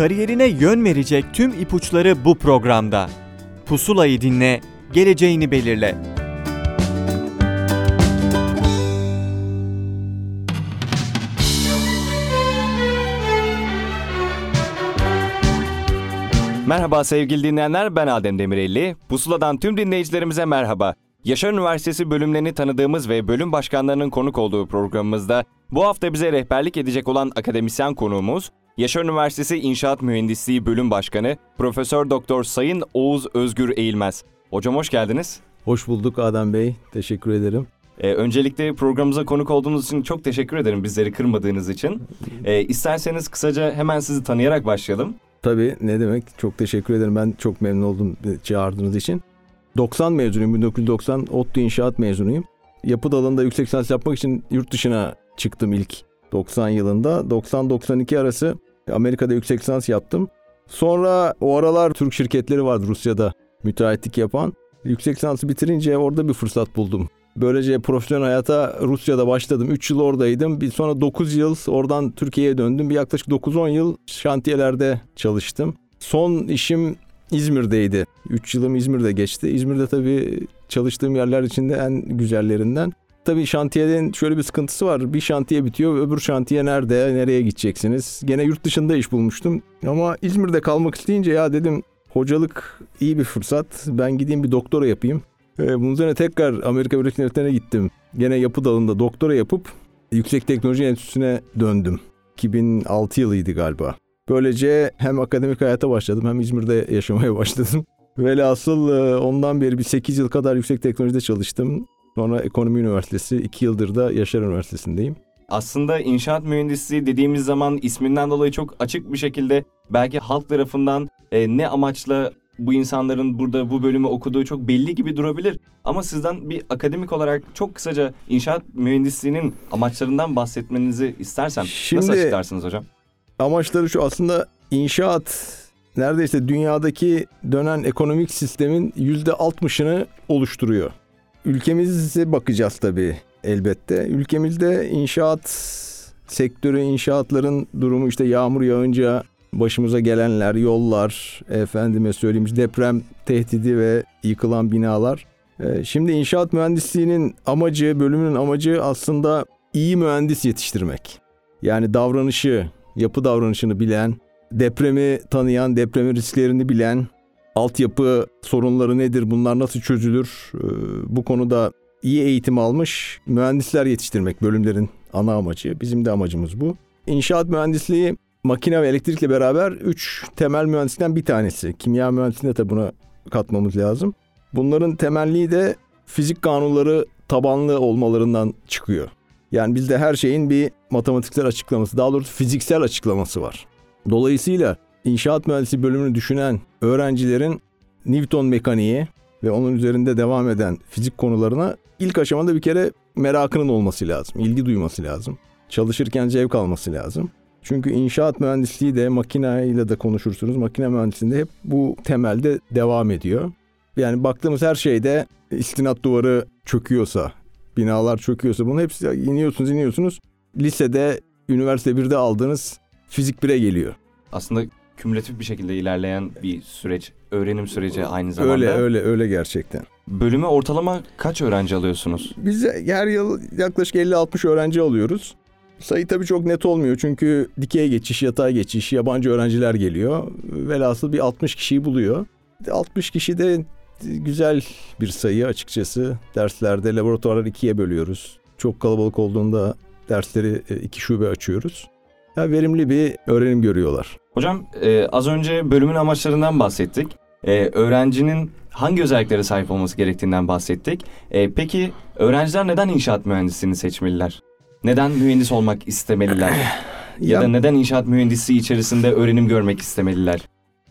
Kariyerine yön verecek tüm ipuçları bu programda. Pusulayı dinle, geleceğini belirle. Merhaba sevgili dinleyenler, ben Adem Demirelli. Pusula'dan tüm dinleyicilerimize merhaba. Yaşar Üniversitesi bölümlerini tanıdığımız ve bölüm başkanlarının konuk olduğu programımızda bu hafta bize rehberlik edecek olan akademisyen konuğumuz Yaşar Üniversitesi İnşaat Mühendisliği Bölüm Başkanı Profesör Doktor Sayın Oğuz Özgür Eğilmez. Hocam hoş geldiniz. Hoş bulduk Adem Bey. Teşekkür ederim. Ee, öncelikle programımıza konuk olduğunuz için çok teşekkür ederim bizleri kırmadığınız için. Ee, isterseniz kısaca hemen sizi tanıyarak başlayalım. Tabii ne demek. Çok teşekkür ederim. Ben çok memnun oldum çağırdığınız için. 90 mezunuyum. 1990 ODTÜ İnşaat mezunuyum. Yapı dalında yüksek lisans yapmak için yurt dışına çıktım ilk 90 yılında. 90-92 arası Amerika'da yüksek lisans yaptım. Sonra o aralar Türk şirketleri vardı Rusya'da müteahhitlik yapan. Yüksek lisansı bitirince orada bir fırsat buldum. Böylece profesyonel hayata Rusya'da başladım. 3 yıl oradaydım. Bir sonra 9 yıl oradan Türkiye'ye döndüm. Bir yaklaşık 9-10 yıl şantiyelerde çalıştım. Son işim İzmir'deydi. 3 yılım İzmir'de geçti. İzmir'de tabii çalıştığım yerler içinde en güzellerinden. Tabii şantiyenin şöyle bir sıkıntısı var. Bir şantiye bitiyor, öbür şantiye nerede, nereye gideceksiniz? Gene yurt dışında iş bulmuştum. Ama İzmir'de kalmak isteyince ya dedim hocalık iyi bir fırsat. Ben gideyim bir doktora yapayım. Ee, bunun üzerine tekrar Amerika Birleşik Devletleri'ne gittim. Gene yapı dalında doktora yapıp Yüksek Teknoloji Enstitüsü'ne döndüm. 2006 yılıydı galiba. Böylece hem akademik hayata başladım hem İzmir'de yaşamaya başladım. Velhasıl e, ondan beri bir 8 yıl kadar yüksek teknolojide çalıştım. Sonra Ekonomi Üniversitesi, 2 yıldır da Yaşar Üniversitesi'ndeyim. Aslında inşaat mühendisliği dediğimiz zaman isminden dolayı çok açık bir şekilde belki halk tarafından e, ne amaçla bu insanların burada bu bölümü okuduğu çok belli gibi durabilir. Ama sizden bir akademik olarak çok kısaca inşaat mühendisliğinin amaçlarından bahsetmenizi istersem Şimdi, nasıl açıklarsınız hocam? Amaçları şu aslında inşaat neredeyse dünyadaki dönen ekonomik sistemin yüzde altmışını oluşturuyor. Ülkemize bakacağız tabii elbette. Ülkemizde inşaat sektörü, inşaatların durumu işte yağmur yağınca başımıza gelenler, yollar, efendime söyleyeyim deprem tehdidi ve yıkılan binalar. Ee, şimdi inşaat mühendisliğinin amacı, bölümünün amacı aslında iyi mühendis yetiştirmek. Yani davranışı, yapı davranışını bilen, depremi tanıyan, depremin risklerini bilen, altyapı sorunları nedir, bunlar nasıl çözülür, ee, bu konuda iyi eğitim almış mühendisler yetiştirmek bölümlerin ana amacı. Bizim de amacımız bu. İnşaat mühendisliği makine ve elektrikle beraber üç temel mühendislikten bir tanesi. Kimya mühendisliğine de buna katmamız lazım. Bunların temelliği de fizik kanunları tabanlı olmalarından çıkıyor. Yani bizde her şeyin bir matematiksel açıklaması, daha doğrusu fiziksel açıklaması var. Dolayısıyla inşaat mühendisi bölümünü düşünen öğrencilerin Newton mekaniği ve onun üzerinde devam eden fizik konularına ilk aşamada bir kere merakının olması lazım, ilgi duyması lazım. Çalışırken zevk alması lazım. Çünkü inşaat mühendisliği de makineyle de konuşursunuz. Makine mühendisliğinde hep bu temelde devam ediyor. Yani baktığımız her şeyde istinat duvarı çöküyorsa, binalar çöküyorsa bunu hepsi iniyorsunuz iniyorsunuz. Lisede, üniversite 1'de aldığınız fizik 1'e geliyor. Aslında kümülatif bir şekilde ilerleyen bir süreç, öğrenim süreci aynı zamanda. Öyle öyle öyle gerçekten. Bölüme ortalama kaç öğrenci alıyorsunuz? Biz her yıl yaklaşık 50-60 öğrenci alıyoruz. Sayı tabii çok net olmuyor çünkü dikey geçiş, yatay geçiş, yabancı öğrenciler geliyor. Velhasıl bir 60 kişiyi buluyor. 60 kişi de güzel bir sayı açıkçası. Derslerde laboratuvarları ikiye bölüyoruz. Çok kalabalık olduğunda dersleri e, iki şube açıyoruz. Ya verimli bir öğrenim görüyorlar. Hocam e, az önce bölümün amaçlarından bahsettik. E, öğrencinin hangi özelliklere sahip olması gerektiğinden bahsettik. E, peki öğrenciler neden inşaat mühendisliğini seçmeliler? Neden mühendis olmak istemeliler? ya, ya da neden inşaat mühendisliği içerisinde öğrenim görmek istemeliler?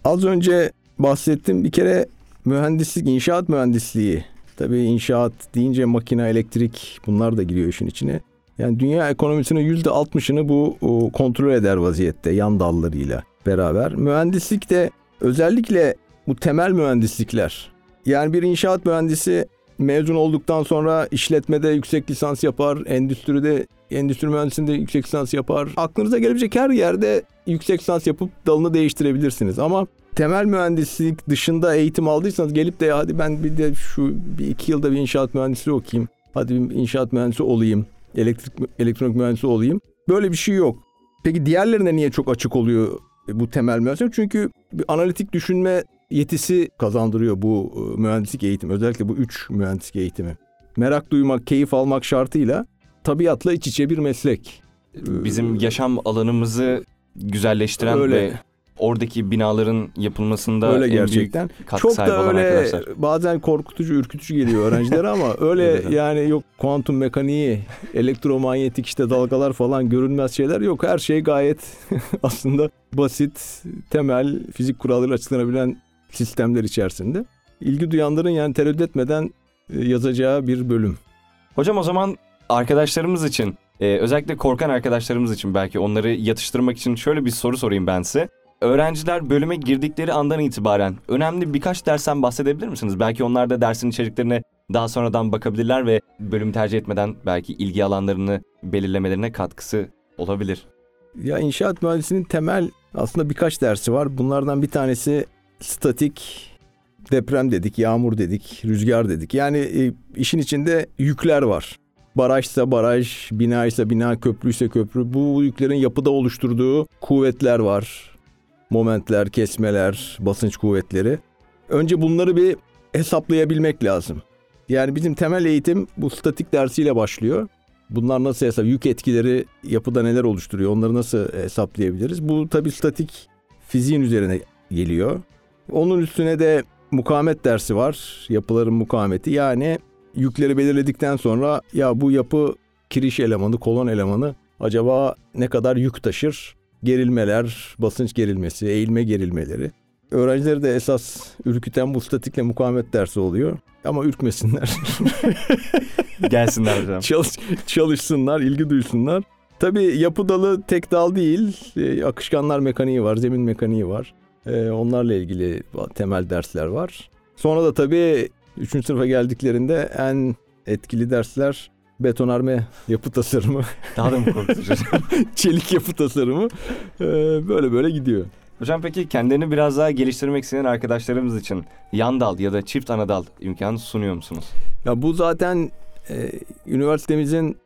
Az önce bahsettim bir kere mühendislik, inşaat mühendisliği. Tabii inşaat deyince makine, elektrik bunlar da giriyor işin içine. Yani dünya ekonomisinin yüzde altmışını bu kontrol eder vaziyette yan dallarıyla beraber. Mühendislik de özellikle bu temel mühendislikler. Yani bir inşaat mühendisi mezun olduktan sonra işletmede yüksek lisans yapar, endüstride endüstri mühendisliğinde yüksek lisans yapar. Aklınıza gelebilecek her yerde yüksek lisans yapıp dalını değiştirebilirsiniz. Ama temel mühendislik dışında eğitim aldıysanız gelip de ya hadi ben bir de şu bir iki yılda bir inşaat mühendisliği okuyayım. Hadi bir inşaat mühendisi olayım. Elektrik, elektronik mühendisi olayım. Böyle bir şey yok. Peki diğerlerine niye çok açık oluyor bu temel mühendislik? Çünkü bir analitik düşünme yetisi kazandırıyor bu e, mühendislik eğitimi. Özellikle bu üç mühendislik eğitimi. Merak duymak, keyif almak şartıyla tabiatla iç içe bir meslek. Bizim yaşam alanımızı güzelleştiren Öyle. ve oradaki binaların yapılmasında öyle en gerçekten. Çok da öyle arkadaşlar. bazen korkutucu, ürkütücü geliyor öğrencilere ama öyle yani yok kuantum mekaniği, elektromanyetik işte dalgalar falan görünmez şeyler yok. Her şey gayet aslında basit, temel fizik kuralları açıklanabilen sistemler içerisinde. İlgi duyanların yani tereddüt etmeden e, yazacağı bir bölüm. Hocam o zaman arkadaşlarımız için e, özellikle korkan arkadaşlarımız için belki onları yatıştırmak için şöyle bir soru sorayım ben size. Öğrenciler bölüme girdikleri andan itibaren önemli birkaç dersten bahsedebilir misiniz? Belki onlar da dersin içeriklerine daha sonradan bakabilirler ve bölümü tercih etmeden belki ilgi alanlarını belirlemelerine katkısı olabilir. Ya inşaat mühendisliğinin temel aslında birkaç dersi var. Bunlardan bir tanesi statik, deprem dedik, yağmur dedik, rüzgar dedik. Yani e, işin içinde yükler var. Barajsa baraj, binaysa bina, köprüyse köprü. Bu yüklerin yapıda oluşturduğu kuvvetler var. Momentler, kesmeler, basınç kuvvetleri. Önce bunları bir hesaplayabilmek lazım. Yani bizim temel eğitim bu statik dersiyle başlıyor. Bunlar nasıl hesap? Yük etkileri yapıda neler oluşturuyor? Onları nasıl hesaplayabiliriz? Bu tabii statik fiziğin üzerine geliyor. Onun üstüne de mukavemet dersi var. Yapıların mukavemeti. Yani yükleri belirledikten sonra ya bu yapı kiriş elemanı, kolon elemanı acaba ne kadar yük taşır? Gerilmeler, basınç gerilmesi, eğilme gerilmeleri. Öğrencileri de esas ürküten bu statikle mukavemet dersi oluyor. Ama ürkmesinler. Gelsinler hocam. Çalış, çalışsınlar, ilgi duysunlar. Tabii yapı dalı tek dal değil. Ee, akışkanlar mekaniği var, zemin mekaniği var. Ee, onlarla ilgili temel dersler var. Sonra da tabii 3. sınıfa geldiklerinde en etkili dersler betonarme yapı tasarımı, Daha da mı korkutucu? çelik yapı tasarımı Ee, böyle böyle gidiyor. Hocam peki kendilerini biraz daha geliştirmek isteyen arkadaşlarımız için yan dal ya da çift ana dal imkanı sunuyor musunuz? Ya bu zaten e, üniversitemizin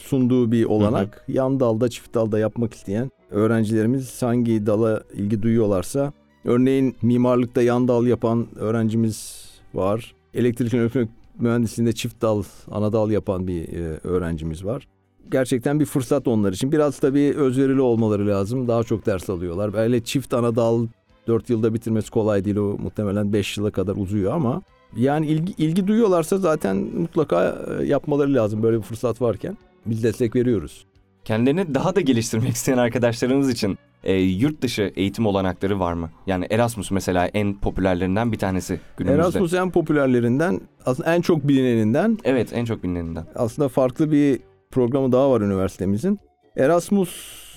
sunduğu bir olanak. Yan dalda, çift dalda yapmak isteyen öğrencilerimiz hangi dala ilgi duyuyorlarsa, örneğin mimarlıkta yan dal yapan öğrencimiz var. Elektrik elektronik mühendisliğinde çift dal, ana dal yapan bir e, öğrencimiz var. Gerçekten bir fırsat onlar için. Biraz tabii özverili olmaları lazım. Daha çok ders alıyorlar. Böyle çift ana dal 4 yılda bitirmesi kolay değil. O muhtemelen 5 yıla kadar uzuyor ama yani ilgi, ilgi duyuyorlarsa zaten mutlaka e, yapmaları lazım böyle bir fırsat varken. Biz destek veriyoruz. Kendilerini daha da geliştirmek isteyen arkadaşlarımız için e, yurt dışı eğitim olanakları var mı? Yani Erasmus mesela en popülerlerinden bir tanesi günümüzde. Erasmus en popülerlerinden, aslında en çok bilineninden Evet en çok bilineninden. aslında farklı bir programı daha var üniversitemizin. Erasmus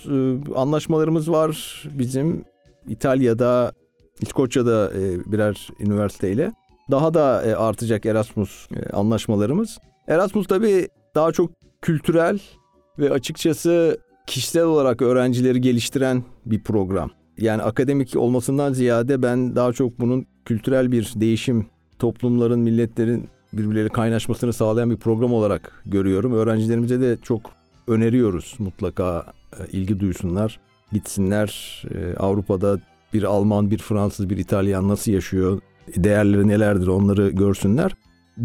e, anlaşmalarımız var bizim İtalya'da, İskoçya'da e, birer üniversiteyle. Daha da e, artacak Erasmus e, anlaşmalarımız. Erasmus tabii daha çok kültürel ve açıkçası kişisel olarak öğrencileri geliştiren bir program. Yani akademik olmasından ziyade ben daha çok bunun kültürel bir değişim, toplumların, milletlerin birbirleri kaynaşmasını sağlayan bir program olarak görüyorum. Öğrencilerimize de çok öneriyoruz mutlaka e, ilgi duysunlar, gitsinler. E, Avrupa'da bir Alman, bir Fransız, bir İtalyan nasıl yaşıyor, değerleri nelerdir onları görsünler.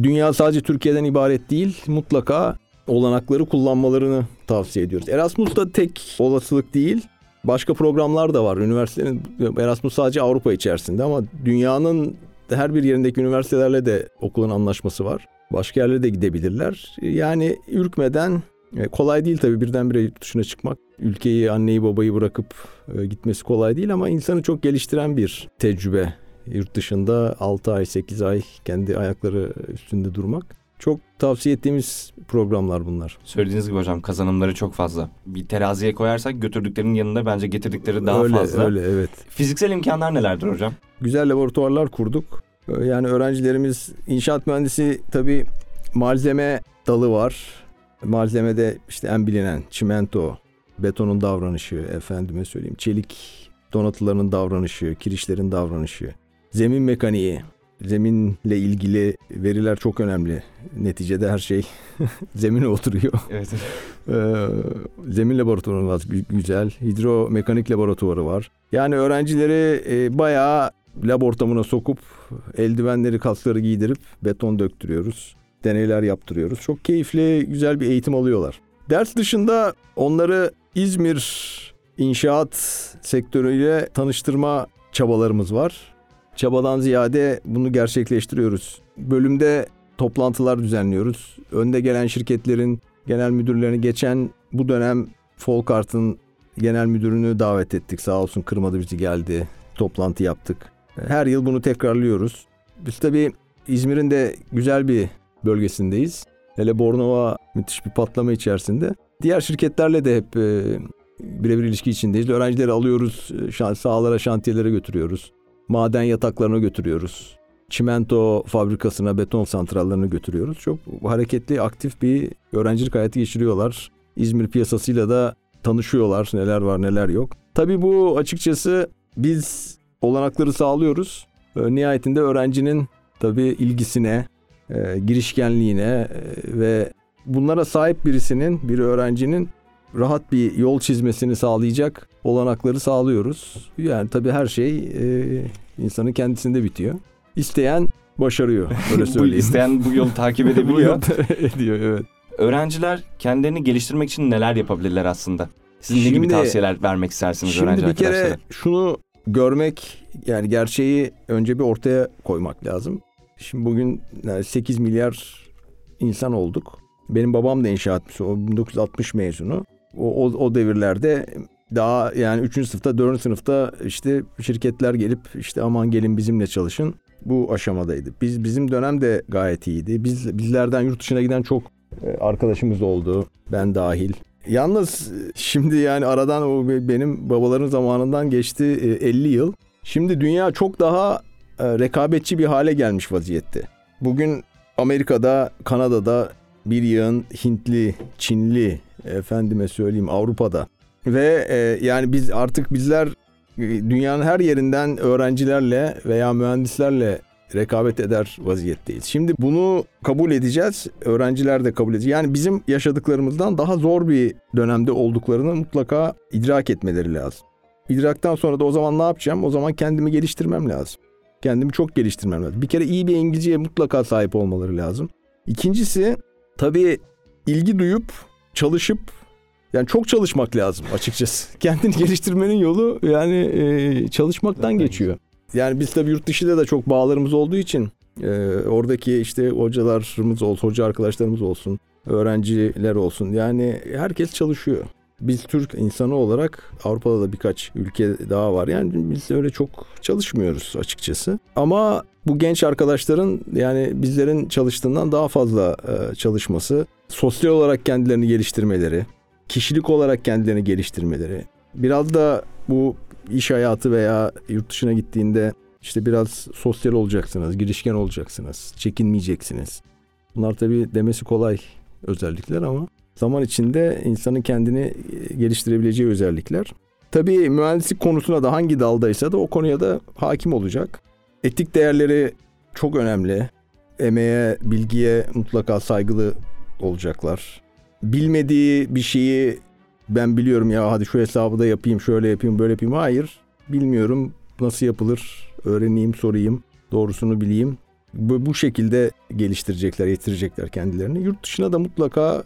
Dünya sadece Türkiye'den ibaret değil, mutlaka olanakları kullanmalarını tavsiye ediyoruz. Erasmus da tek olasılık değil. Başka programlar da var. Üniversitenin Erasmus sadece Avrupa içerisinde ama dünyanın her bir yerindeki üniversitelerle de okulun anlaşması var. Başka yerlere de gidebilirler. Yani ürkmeden e, kolay değil tabii birdenbire yurt dışına çıkmak. Ülkeyi, anneyi, babayı bırakıp e, gitmesi kolay değil ama insanı çok geliştiren bir tecrübe. Yurt dışında 6 ay, 8 ay kendi ayakları üstünde durmak. Çok tavsiye ettiğimiz programlar bunlar. Söylediğiniz gibi hocam kazanımları çok fazla. Bir teraziye koyarsak götürdüklerinin yanında bence getirdikleri daha öyle, fazla. Öyle evet. Fiziksel imkanlar nelerdir hocam? Güzel laboratuvarlar kurduk. Yani öğrencilerimiz inşaat mühendisi tabii malzeme dalı var. malzemede işte en bilinen çimento, betonun davranışı, efendime söyleyeyim çelik donatılarının davranışı, kirişlerin davranışı, zemin mekaniği, zeminle ilgili veriler çok önemli. Neticede her şey zemine oturuyor. Evet. Ee, zemin laboratuvarı var güzel. Hidromekanik laboratuvarı var. Yani öğrencileri e, bayağı lab ortamına sokup eldivenleri kasları giydirip beton döktürüyoruz. Deneyler yaptırıyoruz. Çok keyifli güzel bir eğitim alıyorlar. Ders dışında onları İzmir inşaat sektörüyle tanıştırma çabalarımız var. Çabadan ziyade bunu gerçekleştiriyoruz. Bölümde toplantılar düzenliyoruz. Önde gelen şirketlerin genel müdürlerini geçen bu dönem Folkart'ın genel müdürünü davet ettik. Sağ olsun kırmadı bizi geldi. Toplantı yaptık. Her yıl bunu tekrarlıyoruz. Biz tabii İzmir'in de güzel bir bölgesindeyiz. Hele Bornova müthiş bir patlama içerisinde. Diğer şirketlerle de hep e, birebir ilişki içindeyiz. Öğrencileri alıyoruz, e, sahalara, şantiyelere götürüyoruz. Maden yataklarına götürüyoruz. Çimento fabrikasına, beton santrallerine götürüyoruz. Çok hareketli, aktif bir öğrencilik hayatı geçiriyorlar. İzmir piyasasıyla da tanışıyorlar. Neler var, neler yok. Tabii bu açıkçası biz olanakları sağlıyoruz. E, nihayetinde öğrencinin tabii ilgisine, e, girişkenliğine e, ve bunlara sahip birisinin, bir öğrencinin rahat bir yol çizmesini sağlayacak olanakları sağlıyoruz. Yani tabii her şey e, insanın kendisinde bitiyor. İsteyen başarıyor. Öyle bu söyleyeyim. isteyen bu yolu takip Bu edebiliyor. yolda ediyor evet. Öğrenciler kendilerini geliştirmek için neler yapabilirler aslında? Siz ne gibi Şimdi- tavsiyeler vermek istersiniz Şimdi öğrenci bir kere arkadaşlara? şunu görmek yani gerçeği önce bir ortaya koymak lazım. Şimdi bugün yani 8 milyar insan olduk. Benim babam da inşaat mühendisi. O 1960 mezunu. O, o, o devirlerde daha yani 3. sınıfta 4. sınıfta işte şirketler gelip işte aman gelin bizimle çalışın. Bu aşamadaydı. Biz bizim dönem de gayet iyiydi. Biz bizlerden yurt dışına giden çok e, arkadaşımız oldu. Ben dahil. Yalnız e, şimdi yani aradan o be- benim babaların zamanından geçti e, 50 yıl. Şimdi dünya çok daha e, rekabetçi bir hale gelmiş vaziyette. Bugün Amerika'da, Kanada'da bir yığın Hintli, Çinli, efendime söyleyeyim Avrupa'da. Ve e, yani biz artık bizler e, dünyanın her yerinden öğrencilerle veya mühendislerle rekabet eder vaziyetteyiz. Şimdi bunu kabul edeceğiz. Öğrenciler de kabul edecek. Yani bizim yaşadıklarımızdan daha zor bir dönemde olduklarını mutlaka idrak etmeleri lazım. İdraktan sonra da o zaman ne yapacağım? O zaman kendimi geliştirmem lazım. Kendimi çok geliştirmem lazım. Bir kere iyi bir İngilizceye mutlaka sahip olmaları lazım. İkincisi tabii ilgi duyup çalışıp yani çok çalışmak lazım açıkçası. Kendini geliştirmenin yolu yani e, çalışmaktan geçiyor. Yani biz tabii yurt dışında da çok bağlarımız olduğu için e, oradaki işte hocalarımız olsun, hoca arkadaşlarımız olsun, öğrenciler olsun. Yani herkes çalışıyor. Biz Türk insanı olarak Avrupa'da da birkaç ülke daha var. Yani biz öyle çok çalışmıyoruz açıkçası. Ama bu genç arkadaşların yani bizlerin çalıştığından daha fazla e, çalışması, sosyal olarak kendilerini geliştirmeleri, kişilik olarak kendilerini geliştirmeleri. Biraz da bu iş hayatı veya yurt dışına gittiğinde işte biraz sosyal olacaksınız, girişken olacaksınız, çekinmeyeceksiniz. Bunlar tabii demesi kolay özellikler ama zaman içinde insanın kendini e, geliştirebileceği özellikler. Tabii mühendislik konusuna da hangi daldaysa da o konuya da hakim olacak. Etik değerleri çok önemli. Emeğe, bilgiye mutlaka saygılı olacaklar. Bilmediği bir şeyi ben biliyorum ya hadi şu hesabı da yapayım, şöyle yapayım, böyle yapayım. Hayır, bilmiyorum nasıl yapılır, öğreneyim, sorayım, doğrusunu bileyim. Bu, bu şekilde geliştirecekler, yetirecekler kendilerini. Yurt dışına da mutlaka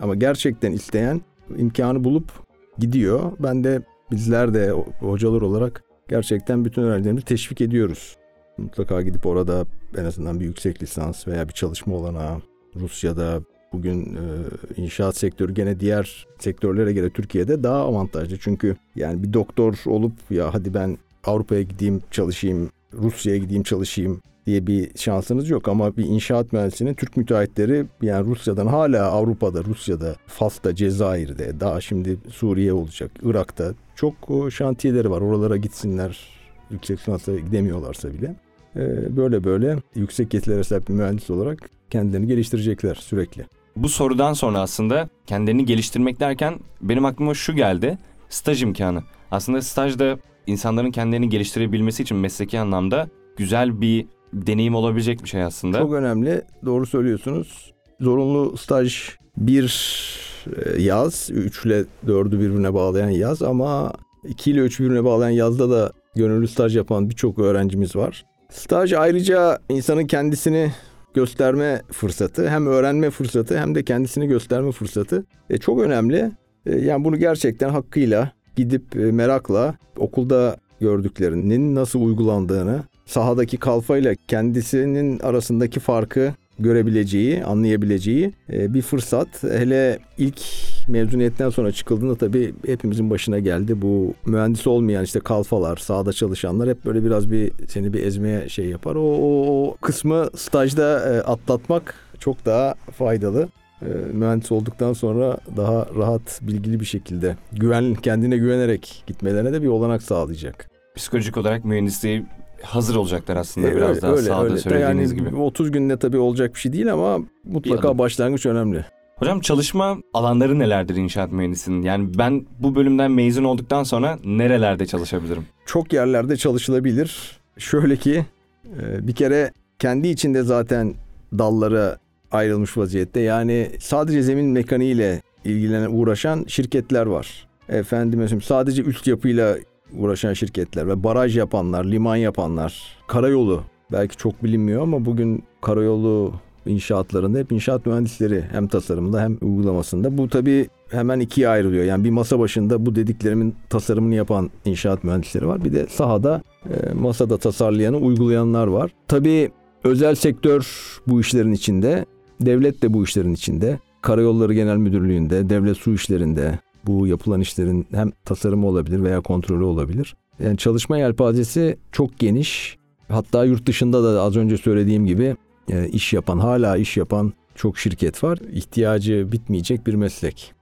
ama gerçekten isteyen imkanı bulup gidiyor. Ben de bizler de hocalar olarak gerçekten bütün öğrencilerimizi teşvik ediyoruz. Mutlaka gidip orada en azından bir yüksek lisans veya bir çalışma olanağı Rusya'da bugün e, inşaat sektörü gene diğer sektörlere göre Türkiye'de daha avantajlı. Çünkü yani bir doktor olup ya hadi ben Avrupa'ya gideyim çalışayım, Rusya'ya gideyim çalışayım diye bir şansınız yok ama bir inşaat mühendisinin Türk müteahhitleri yani Rusya'dan hala Avrupa'da, Rusya'da, Fas'ta, Cezayir'de, daha şimdi Suriye olacak, Irak'ta çok şantiyeleri var. Oralara gitsinler yüksek lisansa gidemiyorlarsa bile. Ee, böyle böyle yüksek yetilere sahip bir mühendis olarak kendilerini geliştirecekler sürekli. Bu sorudan sonra aslında kendini geliştirmek derken benim aklıma şu geldi. Staj imkanı. Aslında stajda insanların kendilerini geliştirebilmesi için mesleki anlamda güzel bir deneyim olabilecek bir şey aslında. Çok önemli. Doğru söylüyorsunuz. Zorunlu staj bir e, yaz. 3 ile 4'ü birbirine bağlayan yaz ama 2 ile 3 birbirine bağlayan yazda da gönüllü staj yapan birçok öğrencimiz var. Staj ayrıca insanın kendisini gösterme fırsatı. Hem öğrenme fırsatı hem de kendisini gösterme fırsatı. E, çok önemli. E, yani bunu gerçekten hakkıyla gidip e, merakla okulda gördüklerinin nasıl uygulandığını, sahadaki kalfayla kendisinin arasındaki farkı görebileceği, anlayabileceği e, bir fırsat. Hele ilk mezuniyetten sonra çıkıldığında tabii hepimizin başına geldi. Bu mühendis olmayan işte kalfalar, sahada çalışanlar hep böyle biraz bir seni bir ezmeye şey yapar. O, o, o kısmı stajda e, atlatmak çok daha faydalı. E, mühendis olduktan sonra daha rahat, bilgili bir şekilde güven kendine güvenerek gitmelerine de bir olanak sağlayacak. Psikolojik olarak mühendisliği hazır olacaklar aslında E, biraz öyle, daha öyle, sağda öyle. söylediğiniz yani gibi. 30 günde tabii olacak bir şey değil ama mutlaka başlangıç önemli. Hocam çalışma alanları nelerdir inşaat mühendisinin? Yani ben bu bölümden mezun olduktan sonra nerelerde çalışabilirim? Çok yerlerde çalışılabilir. Şöyle ki e, bir kere kendi içinde zaten dallara ayrılmış vaziyette. Yani sadece zemin mekaniğiyle ilgilenen uğraşan şirketler var. Efendim mesela sadece üst yapıyla uğraşan şirketler ve baraj yapanlar, liman yapanlar, karayolu belki çok bilinmiyor ama bugün karayolu inşaatlarında hep inşaat mühendisleri hem tasarımında hem uygulamasında. Bu tabii hemen ikiye ayrılıyor. Yani bir masa başında bu dediklerimin tasarımını yapan inşaat mühendisleri var. Bir de sahada e, masada tasarlayanı uygulayanlar var. Tabii özel sektör bu işlerin içinde, devlet de bu işlerin içinde. Karayolları Genel Müdürlüğü'nde, devlet su işlerinde bu yapılan işlerin hem tasarımı olabilir veya kontrolü olabilir. Yani çalışma yelpazesi çok geniş. Hatta yurt dışında da az önce söylediğim gibi e, iş yapan, hala iş yapan çok şirket var. İhtiyacı bitmeyecek bir meslek.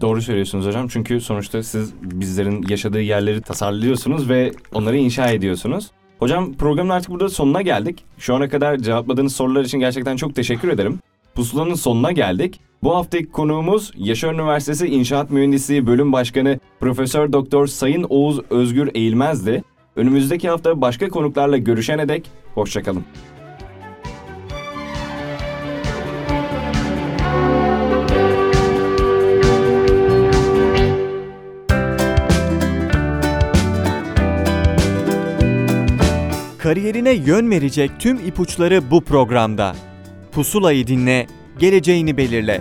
Doğru söylüyorsunuz hocam çünkü sonuçta siz bizlerin yaşadığı yerleri tasarlıyorsunuz ve onları inşa ediyorsunuz. Hocam programın artık burada sonuna geldik. Şu ana kadar cevapladığınız sorular için gerçekten çok teşekkür ederim. Pusulanın sonuna geldik. Bu haftaki konuğumuz Yaşar Üniversitesi İnşaat Mühendisliği Bölüm Başkanı Profesör Doktor Sayın Oğuz Özgür Eğilmez'di. Önümüzdeki hafta başka konuklarla görüşene dek hoşçakalın. Kariyerine yön verecek tüm ipuçları bu programda. Pusulayı dinle, geleceğini belirle.